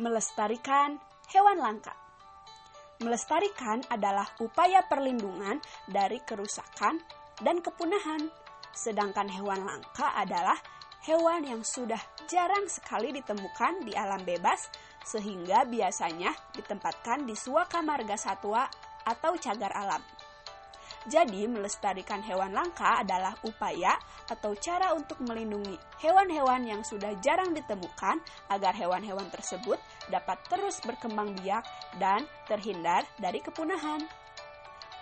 Melestarikan hewan langka. Melestarikan adalah upaya perlindungan dari kerusakan dan kepunahan, sedangkan hewan langka adalah hewan yang sudah jarang sekali ditemukan di alam bebas sehingga biasanya ditempatkan di suaka marga satwa atau cagar alam. Jadi, melestarikan hewan langka adalah upaya atau cara untuk melindungi hewan-hewan yang sudah jarang ditemukan agar hewan-hewan tersebut dapat terus berkembang biak dan terhindar dari kepunahan.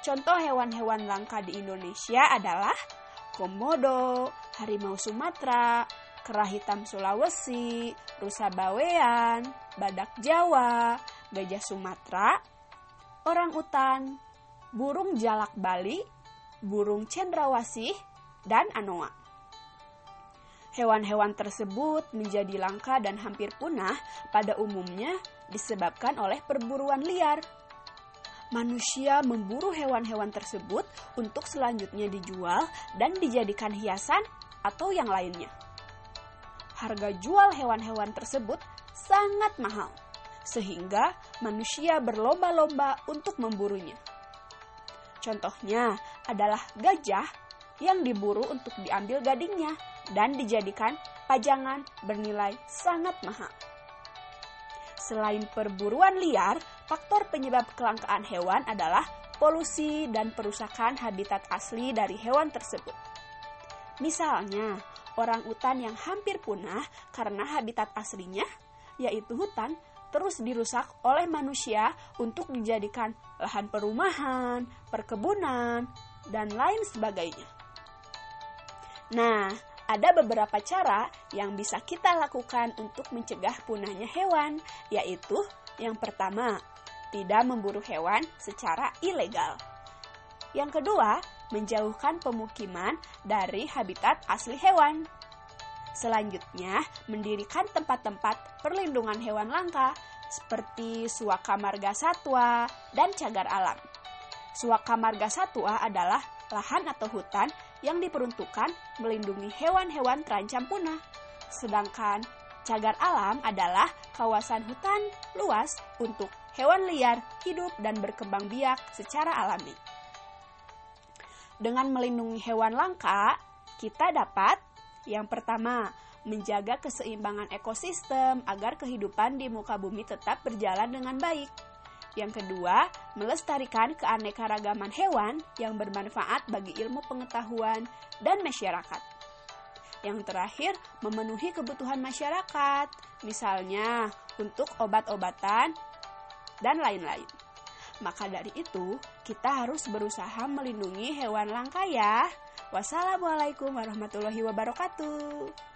Contoh hewan-hewan langka di Indonesia adalah komodo, harimau Sumatera, kera hitam Sulawesi, rusa bawean, badak Jawa, gajah Sumatera, orang utan, burung jalak Bali, burung cendrawasih, dan anoa. Hewan-hewan tersebut menjadi langka dan hampir punah pada umumnya disebabkan oleh perburuan liar. Manusia memburu hewan-hewan tersebut untuk selanjutnya dijual dan dijadikan hiasan atau yang lainnya. Harga jual hewan-hewan tersebut sangat mahal, sehingga manusia berlomba-lomba untuk memburunya. Contohnya adalah gajah yang diburu untuk diambil gadingnya dan dijadikan pajangan bernilai sangat mahal. Selain perburuan liar, faktor penyebab kelangkaan hewan adalah polusi dan perusakan habitat asli dari hewan tersebut. Misalnya, orang utan yang hampir punah karena habitat aslinya, yaitu hutan, terus dirusak oleh manusia untuk dijadikan lahan perumahan, perkebunan, dan lain sebagainya. Nah, ada beberapa cara yang bisa kita lakukan untuk mencegah punahnya hewan, yaitu yang pertama, tidak memburu hewan secara ilegal. Yang kedua, menjauhkan pemukiman dari habitat asli hewan. Selanjutnya, mendirikan tempat-tempat perlindungan hewan langka seperti suaka marga satwa dan cagar alam. Suaka marga satwa adalah lahan atau hutan yang diperuntukkan melindungi hewan-hewan terancam punah. Sedangkan cagar alam adalah kawasan hutan luas untuk hewan liar hidup dan berkembang biak secara alami. Dengan melindungi hewan langka, kita dapat yang pertama, menjaga keseimbangan ekosistem agar kehidupan di muka bumi tetap berjalan dengan baik. Yang kedua, melestarikan keanekaragaman hewan yang bermanfaat bagi ilmu pengetahuan dan masyarakat. Yang terakhir, memenuhi kebutuhan masyarakat, misalnya untuk obat-obatan dan lain-lain. Maka dari itu, kita harus berusaha melindungi hewan langka ya. Wassalamualaikum warahmatullahi wabarakatuh.